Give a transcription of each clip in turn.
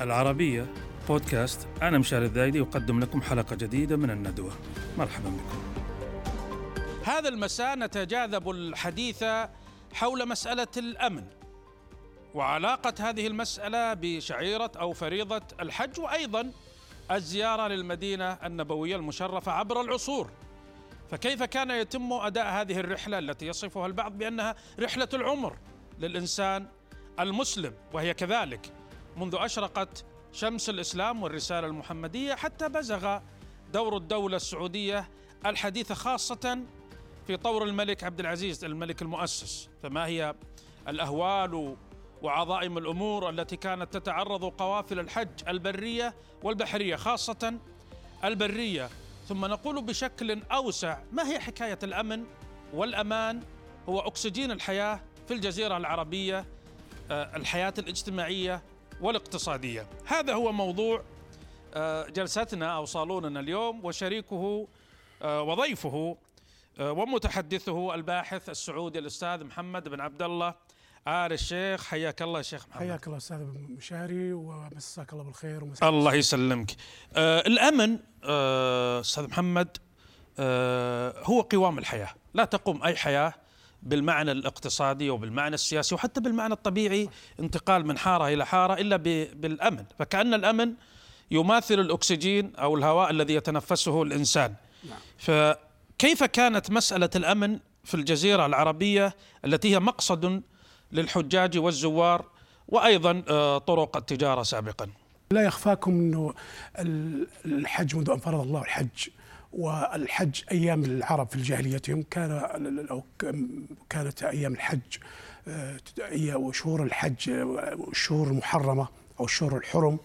العربية بودكاست. أنا مشاري الذايدي أقدم لكم حلقة جديدة من الندوة. مرحبا بكم. هذا المساء نتجاذب الحديث حول مسألة الأمن. وعلاقة هذه المسألة بشعيرة أو فريضة الحج وأيضا الزيارة للمدينة النبوية المشرفة عبر العصور. فكيف كان يتم أداء هذه الرحلة التي يصفها البعض بأنها رحلة العمر للإنسان المسلم؟ وهي كذلك منذ أشرقت شمس الإسلام والرسالة المحمدية حتى بزغ دور الدولة السعودية الحديثة خاصة في طور الملك عبد العزيز الملك المؤسس. فما هي الأهوال وعظائم الأمور التي كانت تتعرض قوافل الحج البرية والبحرية خاصة البرية؟ ثم نقول بشكل أوسع ما هي حكاية الأمن والأمان؟ هو أكسجين الحياة في الجزيرة العربية آه، الحياة الاجتماعية والاقتصادية. هذا هو موضوع آه، جلستنا أو صالوننا اليوم وشريكه آه، وضيفه آه، ومتحدثه الباحث السعودي الأستاذ محمد بن عبد الله آل الشيخ. حياك الله شيخ محمد. حياك الله أستاذ مشاري ومساك الله بالخير ومساك الله يسلمك. آه الأمن آه أستاذ محمد آه هو قوام الحياة. لا تقوم أي حياة بالمعنى الاقتصادي وبالمعنى السياسي وحتى بالمعنى الطبيعي انتقال من حارة إلى حارة إلا ب- بالأمن. فكأن الأمن يماثل الأكسجين أو الهواء الذي يتنفسه الإنسان. نعم. فكيف كانت مسألة الأمن في الجزيرة العربية التي هي مقصد للحجاج والزوار وأيضا آه، طرق التجارة سابقا؟ لا يخفاكم إنه ال- الحج منذ أن فرض الله الحج. والحج أيام العرب في جاهليتهم كان كانت أيام الحج آه، أي- وشهور الحج آه، الشهور أو الشهور الحرم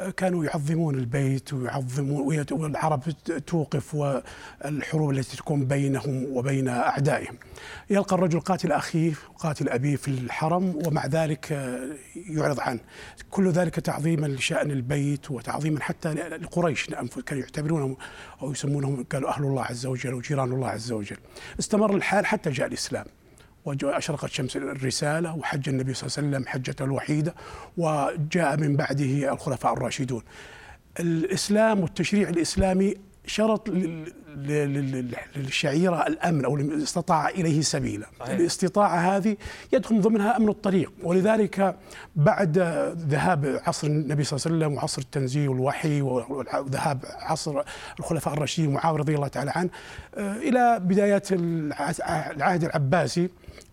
آه، كانوا يعظمون البيت ويعظمون والعرب توقف والحروب التي تكون بينهم وبين أعدائهم. يلقى الرجل قاتل أخيه وقاتل أبيه في الحرم ومع ذلك آه، يعرض عنه. كل ذلك تعظيما لشأن البيت وتعظيما حتى لقريش كانوا يعتبرونهم أو يسمونهم قالوا أهل الله عز وجل وجيران الله عز وجل. استمر الحال حتى جاء الإسلام. وأشرقت شمس الرسالة وحج النبي صلى الله عليه وسلم حجته الوحيدة وجاء من بعده الخلفاء الراشدون. الإسلام والتشريع الإسلامي شرط لل- لل- لل- للشعيرة الأمن أو استطاع إليه سبيلا. صحيح. الاستطاعة هذه يدخل ضمنها أمن الطريق. ولذلك بعد ذهاب عصر النبي صلى الله عليه وسلم وعصر التنزيل والوحي وذهاب عصر الخلفاء الراشدين معاوية رضي الله تعالى عنه آه، إلى الع- العهد العباسي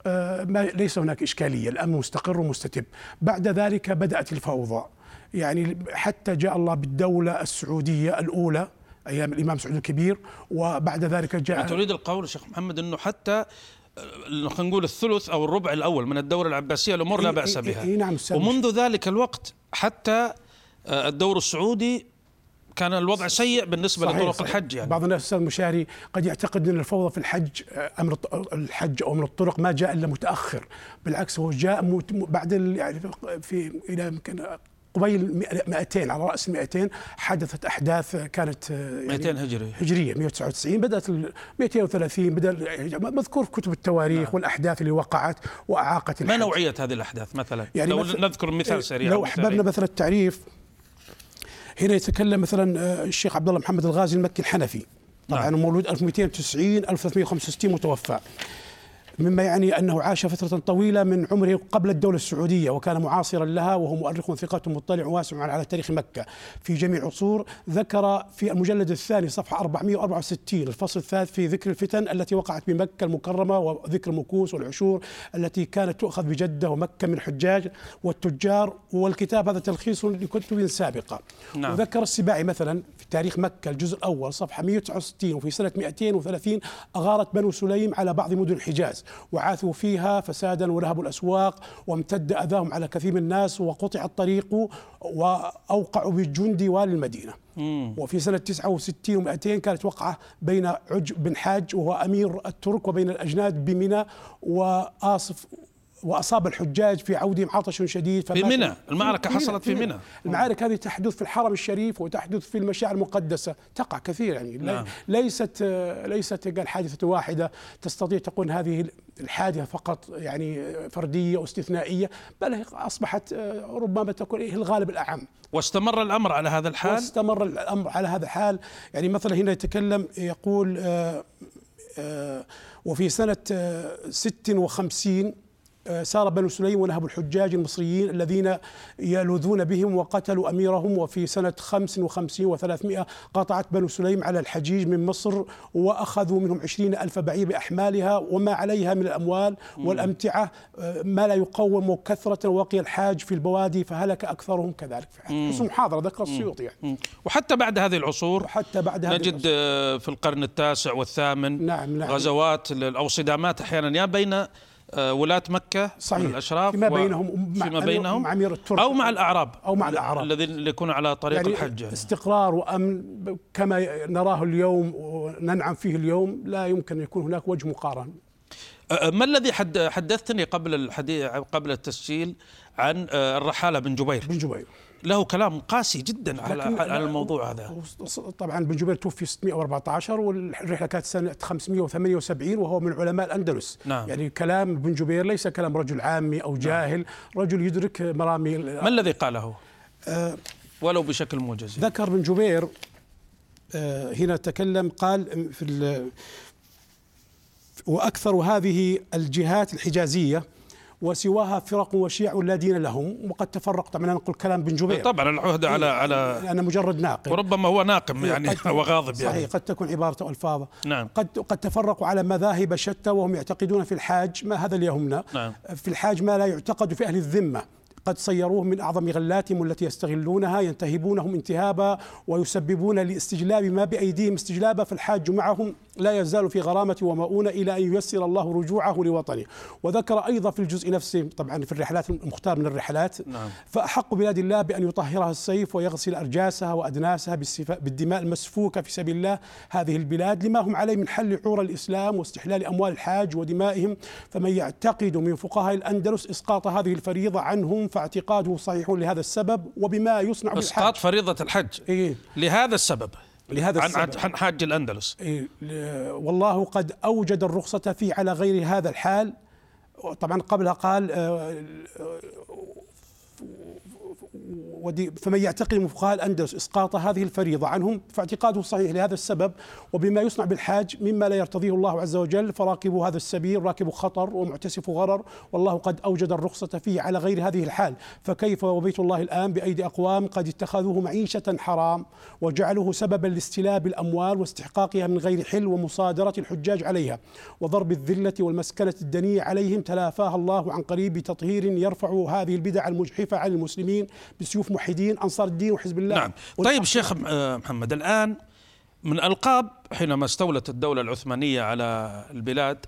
آه، ما ليس هناك إشكالية. الأمن مستقر ومستتب. بعد ذلك بدأت الفوضى. يعني حتى جاء الله بالدولة السعودية الأولى أيام الإمام سعود الكبير وبعد ذلك جاء تريد القول شيخ محمد أنه حتى خلينا نقول الثلث أو الربع الأول من الدولة العباسية الأمور لا إي- بها؟ إي نعم ومنذ ذلك الوقت حتى آه، الدور السعودي كان الوضع سيء بالنسبة صحيح. لطرق صحيح. الحج يعني. بعض الناس أستاذ مشاري قد يعتقد إن الفوضى في الحج آه، أمر الحج أو أمر الطرق ما جاء إلا متأخر بالعكس هو جاء بعد يعني في إلى يمكن قبيل 200 على رأس ال 200 حدثت أحداث كانت آه، يعني 200 هجري هجرية 199 بدأت ال 230 بدأ يعني مذكور في كتب التواريخ نعم. والأحداث اللي وقعت وأعاقت ما. نوعية هذه الأحداث مثلا يعني لو مثل- نذكر مثال سريع لو أحببنا. مثلا التعريف هنا يتكلم مثلا آه، الشيخ عبد الله محمد الغازي المكي الحنفي طبعا. نعم. مولود 1290 1365 متوفى مما يعني أنه عاش فترة طويلة من عمره قبل الدولة السعودية وكان معاصرا لها وهو مؤرخ ثقه مطلع واسع على تاريخ مكة. في جميع العصور ذكر في المجلد الثاني صفحة 464 الفصل الثالث في ذكر الفتن التي وقعت بمكة المكرمة وذكر المكوس والعشور التي كانت تؤخذ بجدة ومكة من الحجاج والتجار والكتاب هذا تلخيص لكتب سابقة. نعم. وذكر السباعي مثلا في تاريخ مكة الجزء الأول صفحة 169 وفي سنة 230 أغارت بنو سليم على بعض مدن الحجاز. وعاثوا فيها فسادا ونهبوا الأسواق وامتد أذاهم على كثير من الناس وقطع الطريق وأوقعوا بالجند والي المدينة. وفي سنة 69 و200 كانت وقعة بين عج بن حاج وهو أمير الترك وبين الأجناد بمنى وآصف وأصاب الحجاج في عودهم عطش شديد. في منى المعركة حصلت في منى. المعارك هذه تحدث في الحرم الشريف وتحدث في المشاعر المقدسة. تقع كثير يعني. نعم. ليست ليست قال حادثة واحدة تستطيع تقول هذه الحادثة فقط يعني فردية واستثنائية بل أصبحت ربما تكون الغالب الأعم. واستمر الأمر على هذا الحال؟ واستمر الأمر على هذا الحال. يعني مثلا هنا يتكلم يقول آآ آآ وفي سنة 56 سار بنو سليم ونهبوا الحجاج المصريين الذين يلوذون بهم وقتلوا أميرهم وفي سنة 55 و300 قطعت بنو سليم على الحجيج من مصر وأخذوا منهم عشرين ألف بعير بأحمالها وما عليها من الأموال والأمتعة ما لا يقوم كثرة وقي الحاج في البوادي فهلك أكثرهم كذلك. في محاضرة ذكر السيوطي يعني. وحتى بعد هذه العصور وحتى بعد هذه نجد العصور. في القرن التاسع والثامن نعم نعم. غزوات أو صدامات أحيانا يا بين آه، ولاة مكة صحيح. من الأشراف فيما بينهم فيما بينهم مع أمير الترك. أو مع الأعراب أو مع الأعراب. الذين يكونوا على طريق يعني الحج استقرار وأمن كما نراه اليوم وننعم فيه اليوم لا يمكن أن يكون هناك وجه مقارن. آه، ما الذي حدثتني قبل الحديث قبل التسجيل عن آه، الرحالة بن جبير؟ بن جبير. له كلام قاسي جدا على على الموضوع هذا. طبعا بن جبير توفي 614 والرحلة كانت سنة 578 وهو من علماء الأندلس. نعم. يعني كلام بن جبير ليس كلام رجل عامي أو جاهل. نعم. رجل يدرك مرامي ما الذي قاله؟ آه ولو بشكل موجز. ذكر بن جبير آه هنا تكلم قال في وأكثر هذه الجهات الحجازية وسواها فرق وشيع لا دين لهم وقد تفرق طبعا نقول كلام بن جبير. طبعا العهد على على أنا مجرد ناقل وربما هو ناقم يعني وغاضب صحيح يعني قد تكون عبارته ألفاظ. نعم. قد قد تفرقوا على مذاهب شتى وهم يعتقدون في الحاج ما هذا اللي يهمنا نعم. في الحاج ما لا يعتقد في أهل الذمة. قد صيروه من أعظم غلاتهم التي يستغلونها ينتهبونهم انتهابا ويسببون لإستجلاب ما بأيديهم استجلابا فالحاج معهم لا يزال في غرامة ومؤونة إلى أن ييسر الله رجوعه لوطنه. وذكر أيضا في الجزء نفسه طبعا في الرحلات المختار من الرحلات. نعم. فأحق بلاد الله بأن يطهرها السيف ويغسل أرجاسها وأدناسها بالدماء المسفوكة في سبيل الله هذه البلاد لما هم عليه من حل عور الإسلام واستحلال أموال الحاج ودمائهم. فمن يعتقد من فقهاء الأندلس إسقاط هذه الفريضة عنهم فاعتقاده صحيح لهذا السبب وبما يصنع بالحج إسقاط فريضة الحج. إيه؟ لهذا السبب. لهذا عن عن حاج الأندلس. إيه والله قد أوجد الرخصة فيه على غير هذا الحال. طبعا قبلها قال آه، فمن يعتقد من فقهاء الأندلس إسقاط هذه الفريضة عنهم فاعتقاده صحيح لهذا السبب وبما يصنع بالحاج مما لا يرتضيه الله عز وجل فراكبوا هذا السبيل راكب خطر ومعتسف غرر والله قد أوجد الرخصة فيه على غير هذه الحال. فكيف وبيت الله الآن بأيدي أقوام قد اتخذوه معيشة حرام وجعلوه سببا لاستلاب الأموال واستحقاقها من غير حل ومصادرة الحجاج عليها وضرب الذلة والمسكنة الدنيه عليهم تلافاها الله عن قريب بتطهير يرفع هذه البدع المجحفة عن المسلمين بسيوف موحدين أنصار الدين وحزب الله. نعم. طيب شيخ آه، محمد الآن من ألقاب حينما استولت الدولة العثمانية على البلاد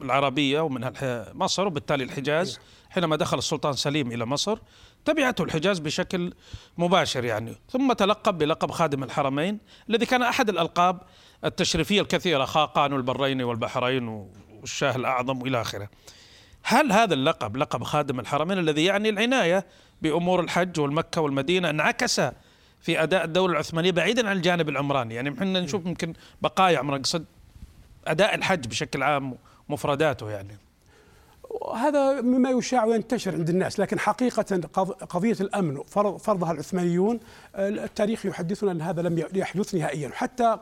العربية ومنها مصر وبالتالي الحجاز حينما دخل السلطان سليم إلى مصر تبعته الحجاز بشكل مباشر يعني. ثم تلقب بلقب خادم الحرمين الذي كان أحد الألقاب التشريفية الكثيرة خاقان البرين والبحرين والشاه الأعظم والى آخره. هل هذا اللقب لقب خادم الحرمين الذي يعني العناية بأمور الحج والمكة والمدينة انعكس في أداء الدولة العثمانية بعيدا عن الجانب العمراني. يعني إحنا نشوف يمكن بقايا عمر قصد أداء الحج بشكل عام مفرداته يعني. هذا مما يشاع وينتشر عند الناس لكن حقيقة قضية الأمن فرضها العثمانيون التاريخ يحدثنا أن هذا لم يحدث نهائيا. حتى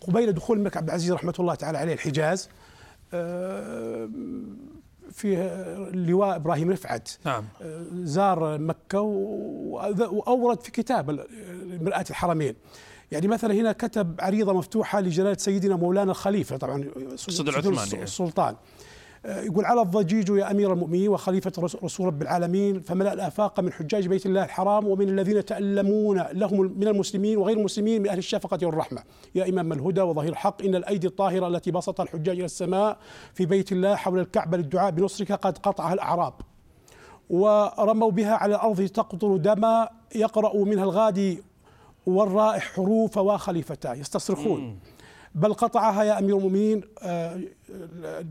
قبيل دخول الملك عبد العزيز رحمة الله تعالى عليه الحجاز آه، في اللواء إبراهيم رفعت. نعم. زار مكة وأورد في كتاب مرآة الحرمين. يعني مثلا هنا كتب عريضة مفتوحة لجلالة سيدنا مولانا الخليفة طبعا السلطان يقول على الضجيج يا أمير المؤمنين وخليفة رسول رب العالمين فملأ الآفاق من حجاج بيت الله الحرام ومن الذين يتالمون لهم من المسلمين وغير المسلمين من أهل الشفقة والرحمة. يا إمام الهدى وظهير الحق إن الأيدي الطاهرة التي بسطها الحجاج إلى السماء في بيت الله حول الكعبة للدعاء بنصرك قد قطعها الأعراب. ورموا بها على الأرض تقطر دما يقرأ منها الغادي والرائح حروف وخليفتاه. يستصرخون بل قطعها يا أمير المؤمنين آه،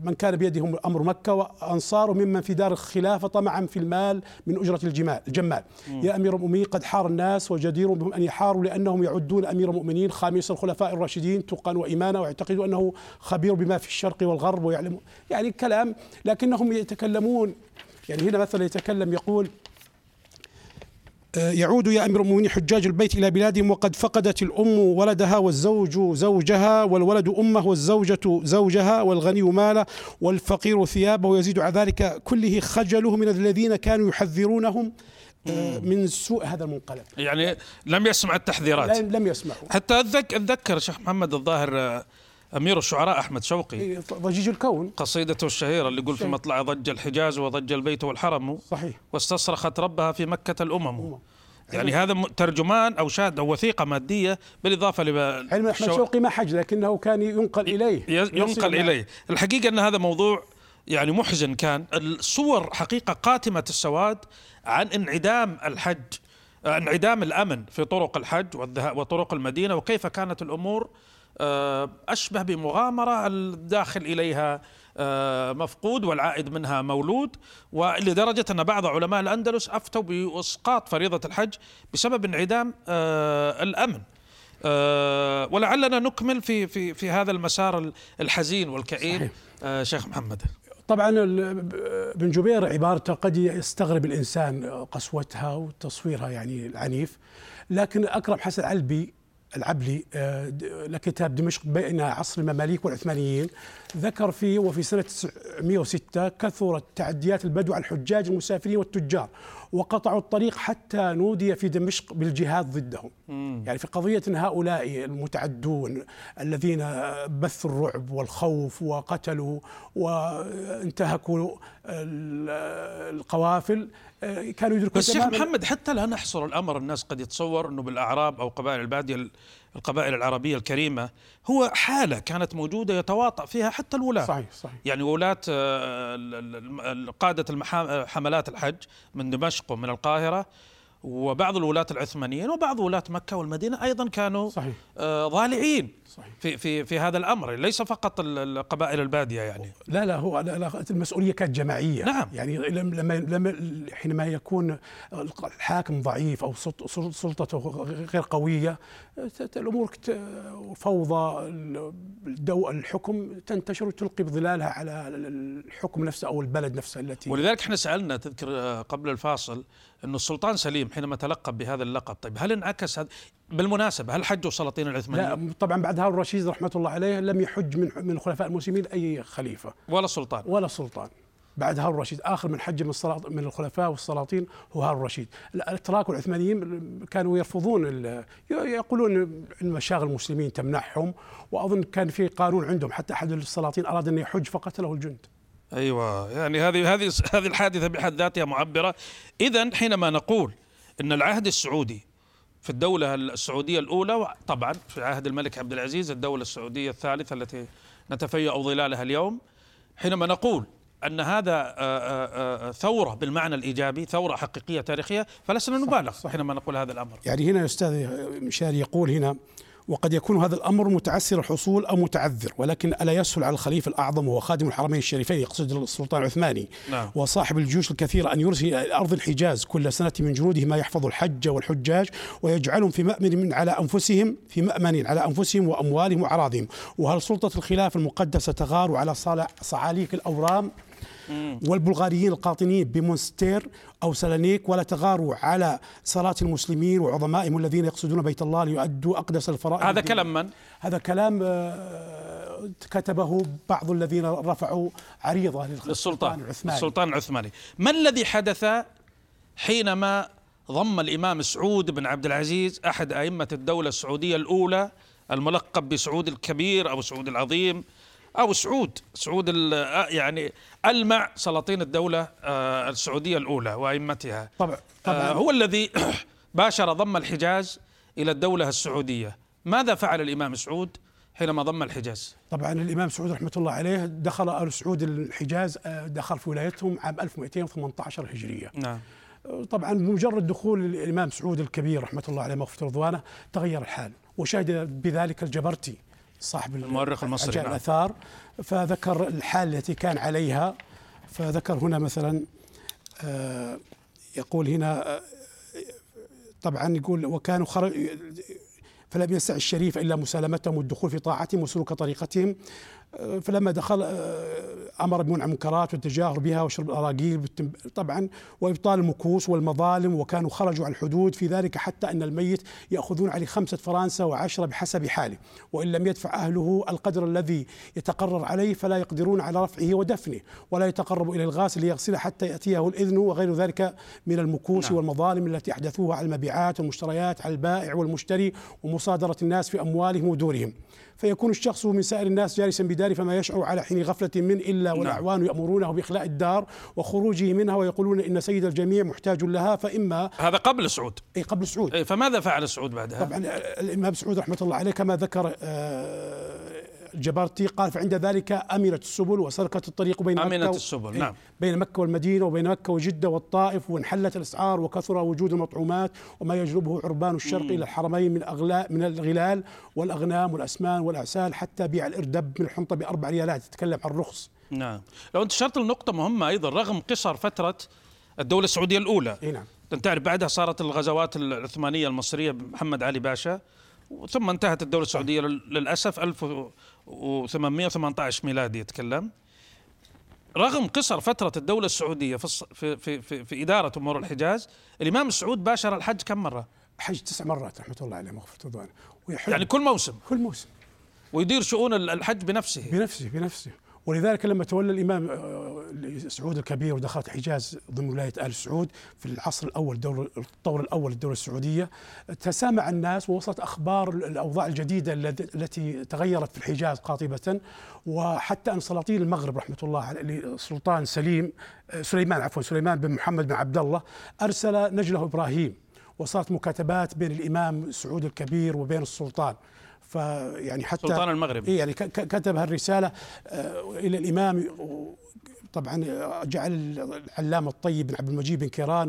من كان بيدهم أمر مكة وأنصاره ممن في دار الخلافة طمعا في المال من أجرة الجمال الجمال. يا أمير المؤمنين قد حار الناس وجدير بهم أن يحاروا لأنهم يعدون أمير المؤمنين خامس الخلفاء الراشدين تقا وإيمانا ويعتقدوا أنه خبير بما في الشرق والغرب ويعلم يعني كلام لكنهم يتكلمون. يعني هنا مثلا يتكلم يقول يعود يا أمير المؤمنين حجاج البيت إلى بلادهم وقد فقدت الأم ولدها والزوج زوجها والولد أمه والزوجة زوجها والغني ماله والفقير ثيابه. ويزيد على ذلك كله خجله من الذين كانوا يحذرونهم آه، من سوء هذا المنقلب. يعني لم يسمع التحذيرات. لم يسمعوا حتى اتذكر شيخ محمد الظاهر آه، أمير الشعراء أحمد شوقي. إيه، ضجيج الكون. قصيدته الشهيرة اللي يقول في مطلع ضج الحجاز وضج البيت والحرم. صحيح. واستصرخت ربها في مكة الأمم. يعني هذا ترجمان أو شاهد أو وثيقة مادية بالإضافة ل علم أحمد شوقي ما حج لكنه كان ينقل إليه. ينقل إليه. الحقيقة أن هذا موضوع يعني محزن. كان الصور حقيقة قاتمة السواد عن انعدام الحج انعدام الأمن في طرق الحج وطرق المدينة وكيف كانت الأمور آه، أشبه بمغامرة الداخل إليها آه، مفقود والعائد منها مولود ولدرجة أن بعض علماء الأندلس أفتوا بإسقاط فريضة الحج بسبب انعدام آه، الأمن. ولعلنا نكمل في في في هذا المسار الحزين والكئيب. شيخ محمد. طبعا ابن جبير عبارته قد يستغرب الإنسان قسوتها وتصويرها يعني العنيف لكن اكرم حسن علبي العبلي آه، لكتاب دمشق بين عصر المماليك والعثمانيين. ذكر فيه وفي سنة 906 كثرت تعديات البدو على الحجاج المسافرين والتجار وقطعوا الطريق حتى نودي في دمشق بالجهاد ضدهم مم. يعني في قضية هؤلاء المتعدون الذين بثوا الرعب والخوف وقتلوا وانتهكوا القوافل كانوا يدركون بس شيخ محمد حتى لا نحصر الأمر الناس قد يتصور إنه بالأعراب أو قبائل البادية القبائل العربية الكريمة هو حالة كانت موجودة يتواطأ فيها حتى الولاة. صحيح صحيح. يعني ولاة آه، قادة حملات الحج من دمشق ومن القاهرة وبعض الولاة العثمانيين وبعض ولاة مكة والمدينة أيضا كانوا صحيح. آه ضالعين صحيح. في في في هذا الأمر ليس فقط القبائل البادية يعني لا لا هو لا لا المسؤولية كانت جماعية نعم يعني لما لما حينما يكون الحاكم ضعيف أو سلطته غير قوية الأمور فوضى الحكم تنتشر وتلقي بظلالها على الحكم نفسه أو البلد نفسه التي ولذلك إحنا سألنا تذكر آه، قبل الفاصل أنه السلطان سليم حينما تلقب بهذا اللقب طيب هل انعكس هذا بالمناسبة هل حجوا السلاطين العثمانيين؟ لا طبعا بعد هارون الرشيد رحمة الله عليه لم يحج من من خلفاء المسلمين أي خليفة. ولا سلطان. ولا سلطان. بعد هارون الرشيد آخر من حج من من الخلفاء والسلاطين هو هارون الرشيد الاتراك والعثمانيين كانوا يرفضون يقولون إن مشاغل المسلمين تمنعهم وأظن كان في قانون عندهم. حتى أحد السلاطين أراد أن يحج فقتله الجند. أيوه. يعني هذه هذه هذه الحادثة بحد ذاتها معبرة. اذا حينما نقول إن العهد السعودي في الدولة السعودية الأولى طبعا في عهد الملك عبد العزيز الدولة السعودية الثالثة التي نتفيأ ظلالها اليوم حينما نقول أن هذا آه، آه، آه، ثورة بالمعنى الإيجابي ثورة حقيقية تاريخية فلسنا نبالغ حينما نقول هذا الأمر. يعني هنا أستاذ مشاري يقول هنا وقد يكون هذا الأمر متعسر الحصول أو متعذر ولكن ألا يسهل على الخليفة الأعظم وهو خادم الحرمين الشريفين يقصد السلطان العثماني نعم. وصاحب الجيوش الكثيره أن يرسل إلى أرض الحجاز كل سنة من جنوده ما يحفظ الحج والحجاج ويجعلهم في مأمن من على أنفسهم في مأمن على أنفسهم وأموالهم وأعراضهم وهل سلطة الخلافة المقدسة تغار على صعاليك الأورام والبلغاريين القاطنين بمونستير أو سلانيك ولا تغاروا على صلاة المسلمين وعظمائهم الذين يقصدون بيت الله ليؤدوا أقدس الفرائض. هذا كلام من؟ هذا كلام آه، كتبه بعض الذين رفعوا عريضة للسلطان. العثماني. السلطان العثماني. ما الذي حدث حينما ضم الإمام سعود بن عبد العزيز أحد أئمة الدولة السعودية الأولى الملقب بسعود الكبير أو سعود العظيم أو سعود سعود يعني ألمع سلاطين الدولة آه، السعودية الأولى وأئمتها. طبعا, طبعا آه، هو الذي باشر ضم الحجاز إلى الدولة السعودية. ماذا فعل الإمام سعود حينما ضم الحجاز؟ طبعا الإمام سعود رحمة الله عليه دخل آل سعود الحجاز آه، دخل في ولايتهم عام 1218 هجرية. نعم. طبعا بمجرد دخول الإمام سعود الكبير رحمة الله عليه مغفرة رضوانه تغير الحال. وشهد بذلك الجبرتي. صاحب المؤرخ المصري نعم. الآثار. فذكر الحال التي كان عليها. فذكر هنا مثلا آه، يقول هنا آه، طبعا يقول وكانوا خرج فلم يسع الشريف إلا مسالمتهم والدخول في طاعتهم وسلوك طريقتهم. آه، فلما دخل أمر بمنع المنكرات والتجاهر بها وشرب الاراجيل طبعا وإبطال المكوس والمظالم وكانوا خرجوا عن الحدود في ذلك حتى أن الميت يأخذون عليه خمسة فرنسا وعشرة بحسب حاله وإن لم يدفع أهله القدر الذي يتقرر عليه فلا يقدرون على رفعه ودفنه ولا يتقرب إلى الغاسل ليغسله حتى يأتيه الإذن وغير ذلك من المكوس نعم. والمظالم التي أحدثوها على المبيعات والمشتريات على البائع والمشتري ومصادرة الناس في أموالهم ودورهم فيكون الشخص من سائر الناس جالسا بداره فما يشعر على حين غفلة منه إلا والأعوان يأمرونه بإخلاء الدار وخروجه منها ويقولون إن سيد الجميع محتاج لها فإما هذا قبل سعود. إي قبل سعود. إيه، فماذا فعل سعود بعدها طبعا الإمام سعود رحمة الله عليه كما ذكر آه، الجبرتي قال فعند ذلك أمنت السبل وسلكت الطريق بين أمنت مكة السبل، نعم. بين مكة والمدينة وبين مكة وجدة والطائف وانحلت الأسعار وكثر وجود المطعومات وما يجلبه عربان الشرق إلى الحرمين من اغلال من الغلال والأغنام والأسمان والاعسال حتى بيع الإردب من الحنطة بأربع ريالات. تتكلم عن الرخص نعم. لو انت شرط النقطة مهمة أيضا رغم قصر فترة الدولة السعودية الأولى. إي نعم. أنت تعرف بعدها صارت الغزوات العثمانية المصرية بمحمد علي باشا ثم انتهت الدولة السعودية لل- للأسف 1818 ميلادي يتكلم رغم قصر فترة الدولة السعودية في في في في, إدارة أمور الحجاز الإمام السعود باشر الحج كم مرة؟ حج تسع مرات رحمة الله عليه مغفرة ويحج يعني كل موسم. كل موسم. ويدير شؤون ال- الحج بنفسه. بنفسه بنفسه. ولذلك لما تولى الإمام آه، سعود الكبير ودخلت الحجاز ضمن ولاية آل سعود في العصر الأول الدور الطور الأول للدولة السعودية تسامع الناس ووصلت أخبار الأوضاع الجديدة التي تغيرت في الحجاز قاطبة وحتى ان سلاطين المغرب رحمة الله السلطان سليم آه، سليمان عفوا سليمان بن محمد بن عبد الله أرسل نجله إبراهيم وصارت مكاتبات بين الإمام سعود الكبير وبين السلطان. فيعني حتى سلطان المغرب. إيه يعني كتب هالرسالة آه، إلى الإمام و- طبعا آه، جعل العلامة الطيب بن عبد المجيد بن كيران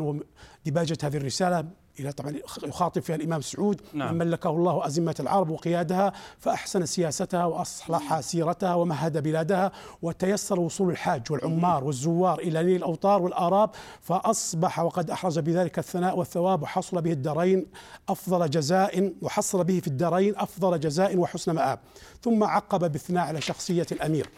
ودباجة هذه الرسالة إلى طبعا يخاطب فيها الإمام سعود نعم. من ملكه الله أزمة العرب وقيادها فأحسن سياستها وأصلح سيرتها ومهد بلادها وتيسر وصول الحاج والعمار والزوار إلى نيل الأوطار والآراب فأصبح وقد أحرز بذلك الثناء والثواب وحصل به الدارين أفضل جزاء وحصل به في الدارين أفضل جزاء وحسن مآب. ثم عقب بالثناء على شخصية الأمير.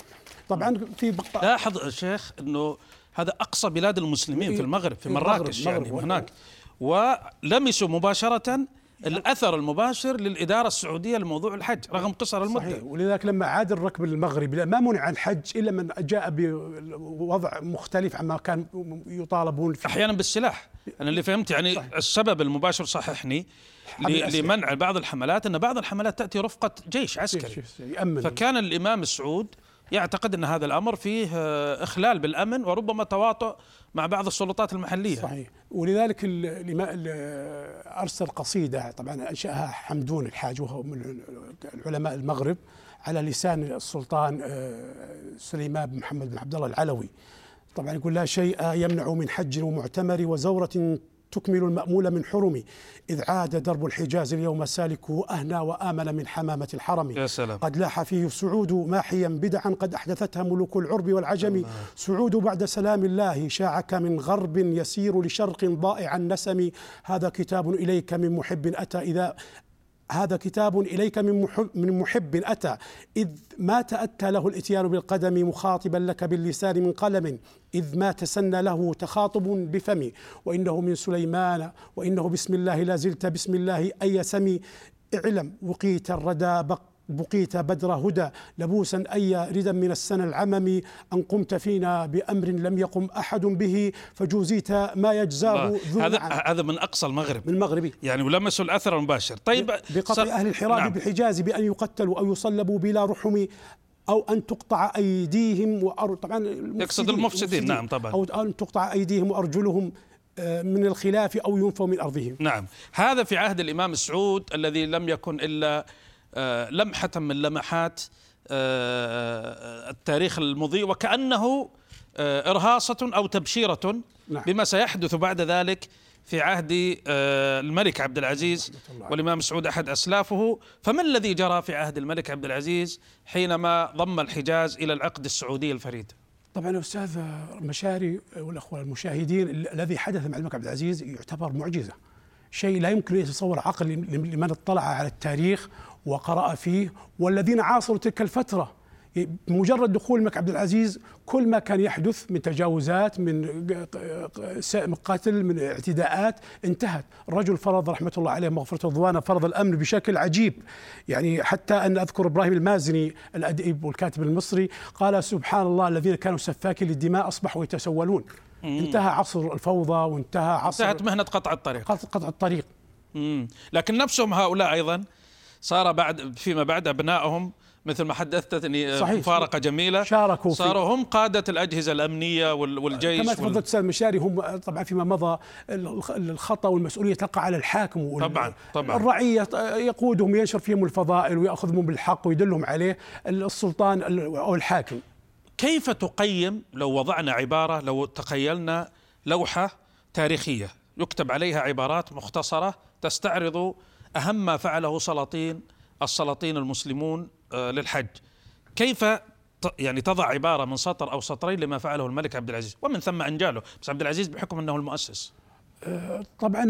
طبعا في بق... لاحظ شيخ إنه هذا أقصى بلاد المسلمين في المغرب في مراكش يعني المغرب. هناك. ولمسوا مباشرة الأثر المباشر للإدارة السعودية لموضوع الحج رغم قصر المدة. صحيح. ولذلك لما عاد الركب للمغرب لا- ما منع الحج إلا من جاء بوضع مختلف عما كان يطالبون فيه. أحيانا بالسلاح. أنا اللي فهمت يعني صحيح. السبب المباشر صححني. لمنع بعض الحملات أن بعض الحملات تأتي رفقة جيش عسكري. يأمن. فكان الإمام السعود يعتقد أن هذا الأمر فيه آه، إخلال بالأمن وربما تواطؤ مع بعض السلطات المحلية. صحيح. ولذلك أرسل قصيدة طبعا أنشأها حمدون الحاج وهو من علماء المغرب على لسان السلطان آه، سليمان بن محمد بن عبد الله العلوي. طبعا يقول لا شيء يمنع من حج ومعتمر وزورة تكمل المأمول من حرم إذ عاد درب الحجاز اليوم سالكه أهنى وآمن من حمامة الحرم. يا سلام. قد لاح فيه السعود ماحيا بدعا قد أحدثتها ملوك العرب والعجم. سعود بعد سلام الله شاعك من غرب يسير لشرق ضائع النسم. هذا كتاب إليك من محب أتى إذا هذا كتاب إليك من محب, من محب أتى. إذ ما تأتى له الإتيان بالقدم مخاطبا لك باللسان من قلم. إذ ما تسنى له تخاطب بفمي وإنه من سليمان. وإنه بسم الله لا زلت بسم الله أي سمي. اعلم وقيت الردى بق بقيت بدر هدى. لبوسا أي ردا من السنة العمم أن قمت فينا بأمر لم يقم أحد به فجوزيت ما يجزاه. ذو هذا هذا من أقصى المغرب. من المغربي يعني ولمسوا الاثر المباشر طيب بقطع أهل الحراب نعم. بالحجاز بأن يقتلوا أو يصلبوا بلا رحم أو أن تقطع أيديهم وأر... طبعا يقصد المفسدين، نعم طبعا. أو أن تقطع أيديهم وأرجلهم آه، من الخلاف أو ينفوا من أرضهم. نعم. هذا في عهد الإمام السعود الذي لم يكن إلا لمحة من لمحات آه، التاريخ المضيء وكأنه آه، إرهاصة أو تبشيرة نعم. بما سيحدث بعد ذلك في عهد آه، الملك عبد العزيز والإمام سعود أحد أسلافه. فما الذي جرى في عهد الملك عبد العزيز حينما ضم الحجاز إلى العقد السعودي الفريد؟ طبعا أستاذ مشاري والأخوة المشاهدين الذي حدث مع الملك عبد العزيز يعتبر معجزة. شيء لا يمكن أن يتصور عقل لمن اطلع على التاريخ وقرأ فيه والذين عاصروا تلك الفترة. بمجرد دخول الملك عبد العزيز كل ما كان يحدث من تجاوزات من قتل من اعتداءات انتهت. الرجل فرض رحمة الله عليه مغفرة رضوانه فرض الأمن بشكل عجيب. يعني حتى أن أذكر إبراهيم المازني الأديب والكاتب المصري قال سبحان الله الذين كانوا سفاكي للدماء أصبحوا يتسولون. مم. انتهى عصر الفوضى وانتهى عصر انتهت مهنة قطع الطريق. قطع الطريق. مم. لكن نفسهم هؤلاء أيضا صار بعد فيما بعد أبنائهم مثل ما حدثتني آه، صحيح. مفارقة جميلة. شاركوا صاروا هم قادة الأجهزة الأمنية والجيش كما تفضلت أستاذ مشاري هم طبعا فيما مضى الخطأ والمسؤولية تقع على الحاكم طبعا طبعا. الرعية يقودهم ينشر فيهم الفضائل ويأخذهم بالحق ويدلهم عليه السلطان أو الحاكم. كيف تقيم لو وضعنا عبارة لو تخيلنا لوحة تاريخية يكتب عليها عبارات مختصرة تستعرض أهم ما فعله سلاطين السلاطين المسلمون آه، للحج. كيف يعني تضع عبارة من سطر أو سطرين لما فعله الملك عبد العزيز؟ ومن ثم أنجاله. بس عبد العزيز بحكم أنه المؤسس. آه، طبعا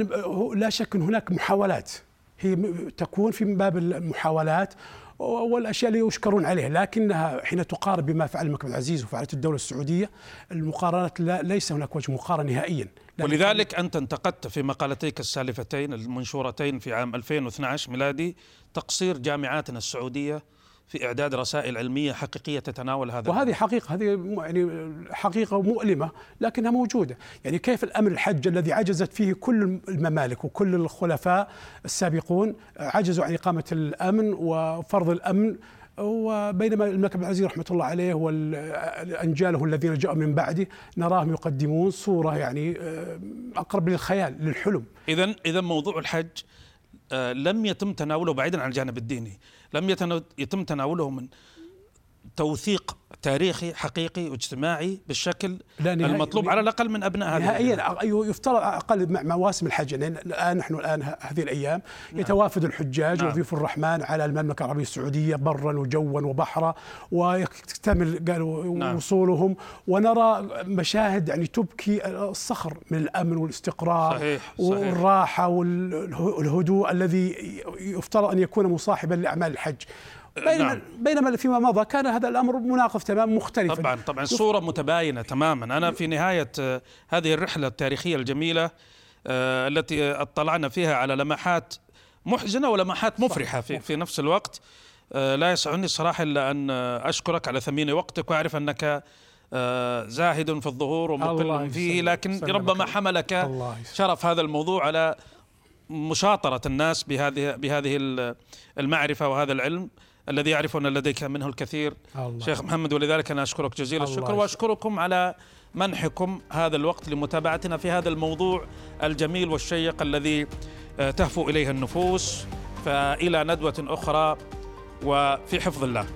لا شك أن هناك محاولات. هي تكون في باب المحاولات. والأشياء اللي يشكرون عليها لكنها حين تقارن بما فعل الملك عبد العزيز وفعلت الدولة السعودية المقارنات لا ليس هناك وجه مقارنه نهائيا. ولذلك أنت انتقدت في مقالتيك السالفتين المنشورتين في عام 2012 ميلادي تقصير جامعاتنا السعودية في إعداد رسائل علمية حقيقية تتناول هذا وهذه حقيقة هذه يعني حقيقة مؤلمة لكنها موجودة. يعني كيف الأمر الحج الذي عجزت فيه كل الممالك وكل الخلفاء السابقون عجزوا عن إقامة الأمن وفرض الأمن وبينما الملك عبد العزيز رحمة الله عليه وانجاله الذين جاءوا من بعده نراهم يقدمون صورة يعني آه، أقرب للخيال للحلم. اذا اذا موضوع الحج آه، لم يتم تناوله بعيدا عن الجانب الديني. لم يتم تناوله من توثيق تاريخي حقيقي واجتماعي بالشكل لا المطلوب على الأقل من أبناء هذه نهائيا يفترض أقل مع مواسم الحج يعني الآن نحن الآن هذه الأيام نعم. يتوافد الحجاج نعم. ويضيف الرحمن على المملكة العربية السعودية برا وجوا وبحرا ويكتمل قالوا نعم. وصولهم ونرى مشاهد يعني تبكي الصخر من الأمن والاستقرار صحيح. صحيح. والراحة والهدوء الذي يفترض أن يكون مصاحبا لأعمال الحج بينما نعم. بينما فيما مضى كان هذا الأمر مناقف تماما مختلفا. طبعا طبعا. صورة متباينة تماما. أنا في نهاية آه، هذه الرحلة التاريخية الجميلة آه، التي اطلعنا فيها على لمحات محزنة ولمحات مفرحة في في نفس الوقت. آه، لا يسعني الصراحه إلا أن أشكرك على ثمين وقتك وأعرف أنك زاهد في الظهور ومقل فيه لكن ربما حملك شرف هذا الموضوع على مشاطرة الناس بهذه بهذه المعرفة وهذا العلم. الذي يعرف أن لديك منه الكثير. الله. شيخ محمد ولذلك أنا أشكرك جزيل الشكر وأشكركم على منحكم هذا الوقت لمتابعتنا في هذا الموضوع الجميل والشيق الذي آه، تهفو إليه النفوس. فإلى ندوة أخرى وفي حفظ الله.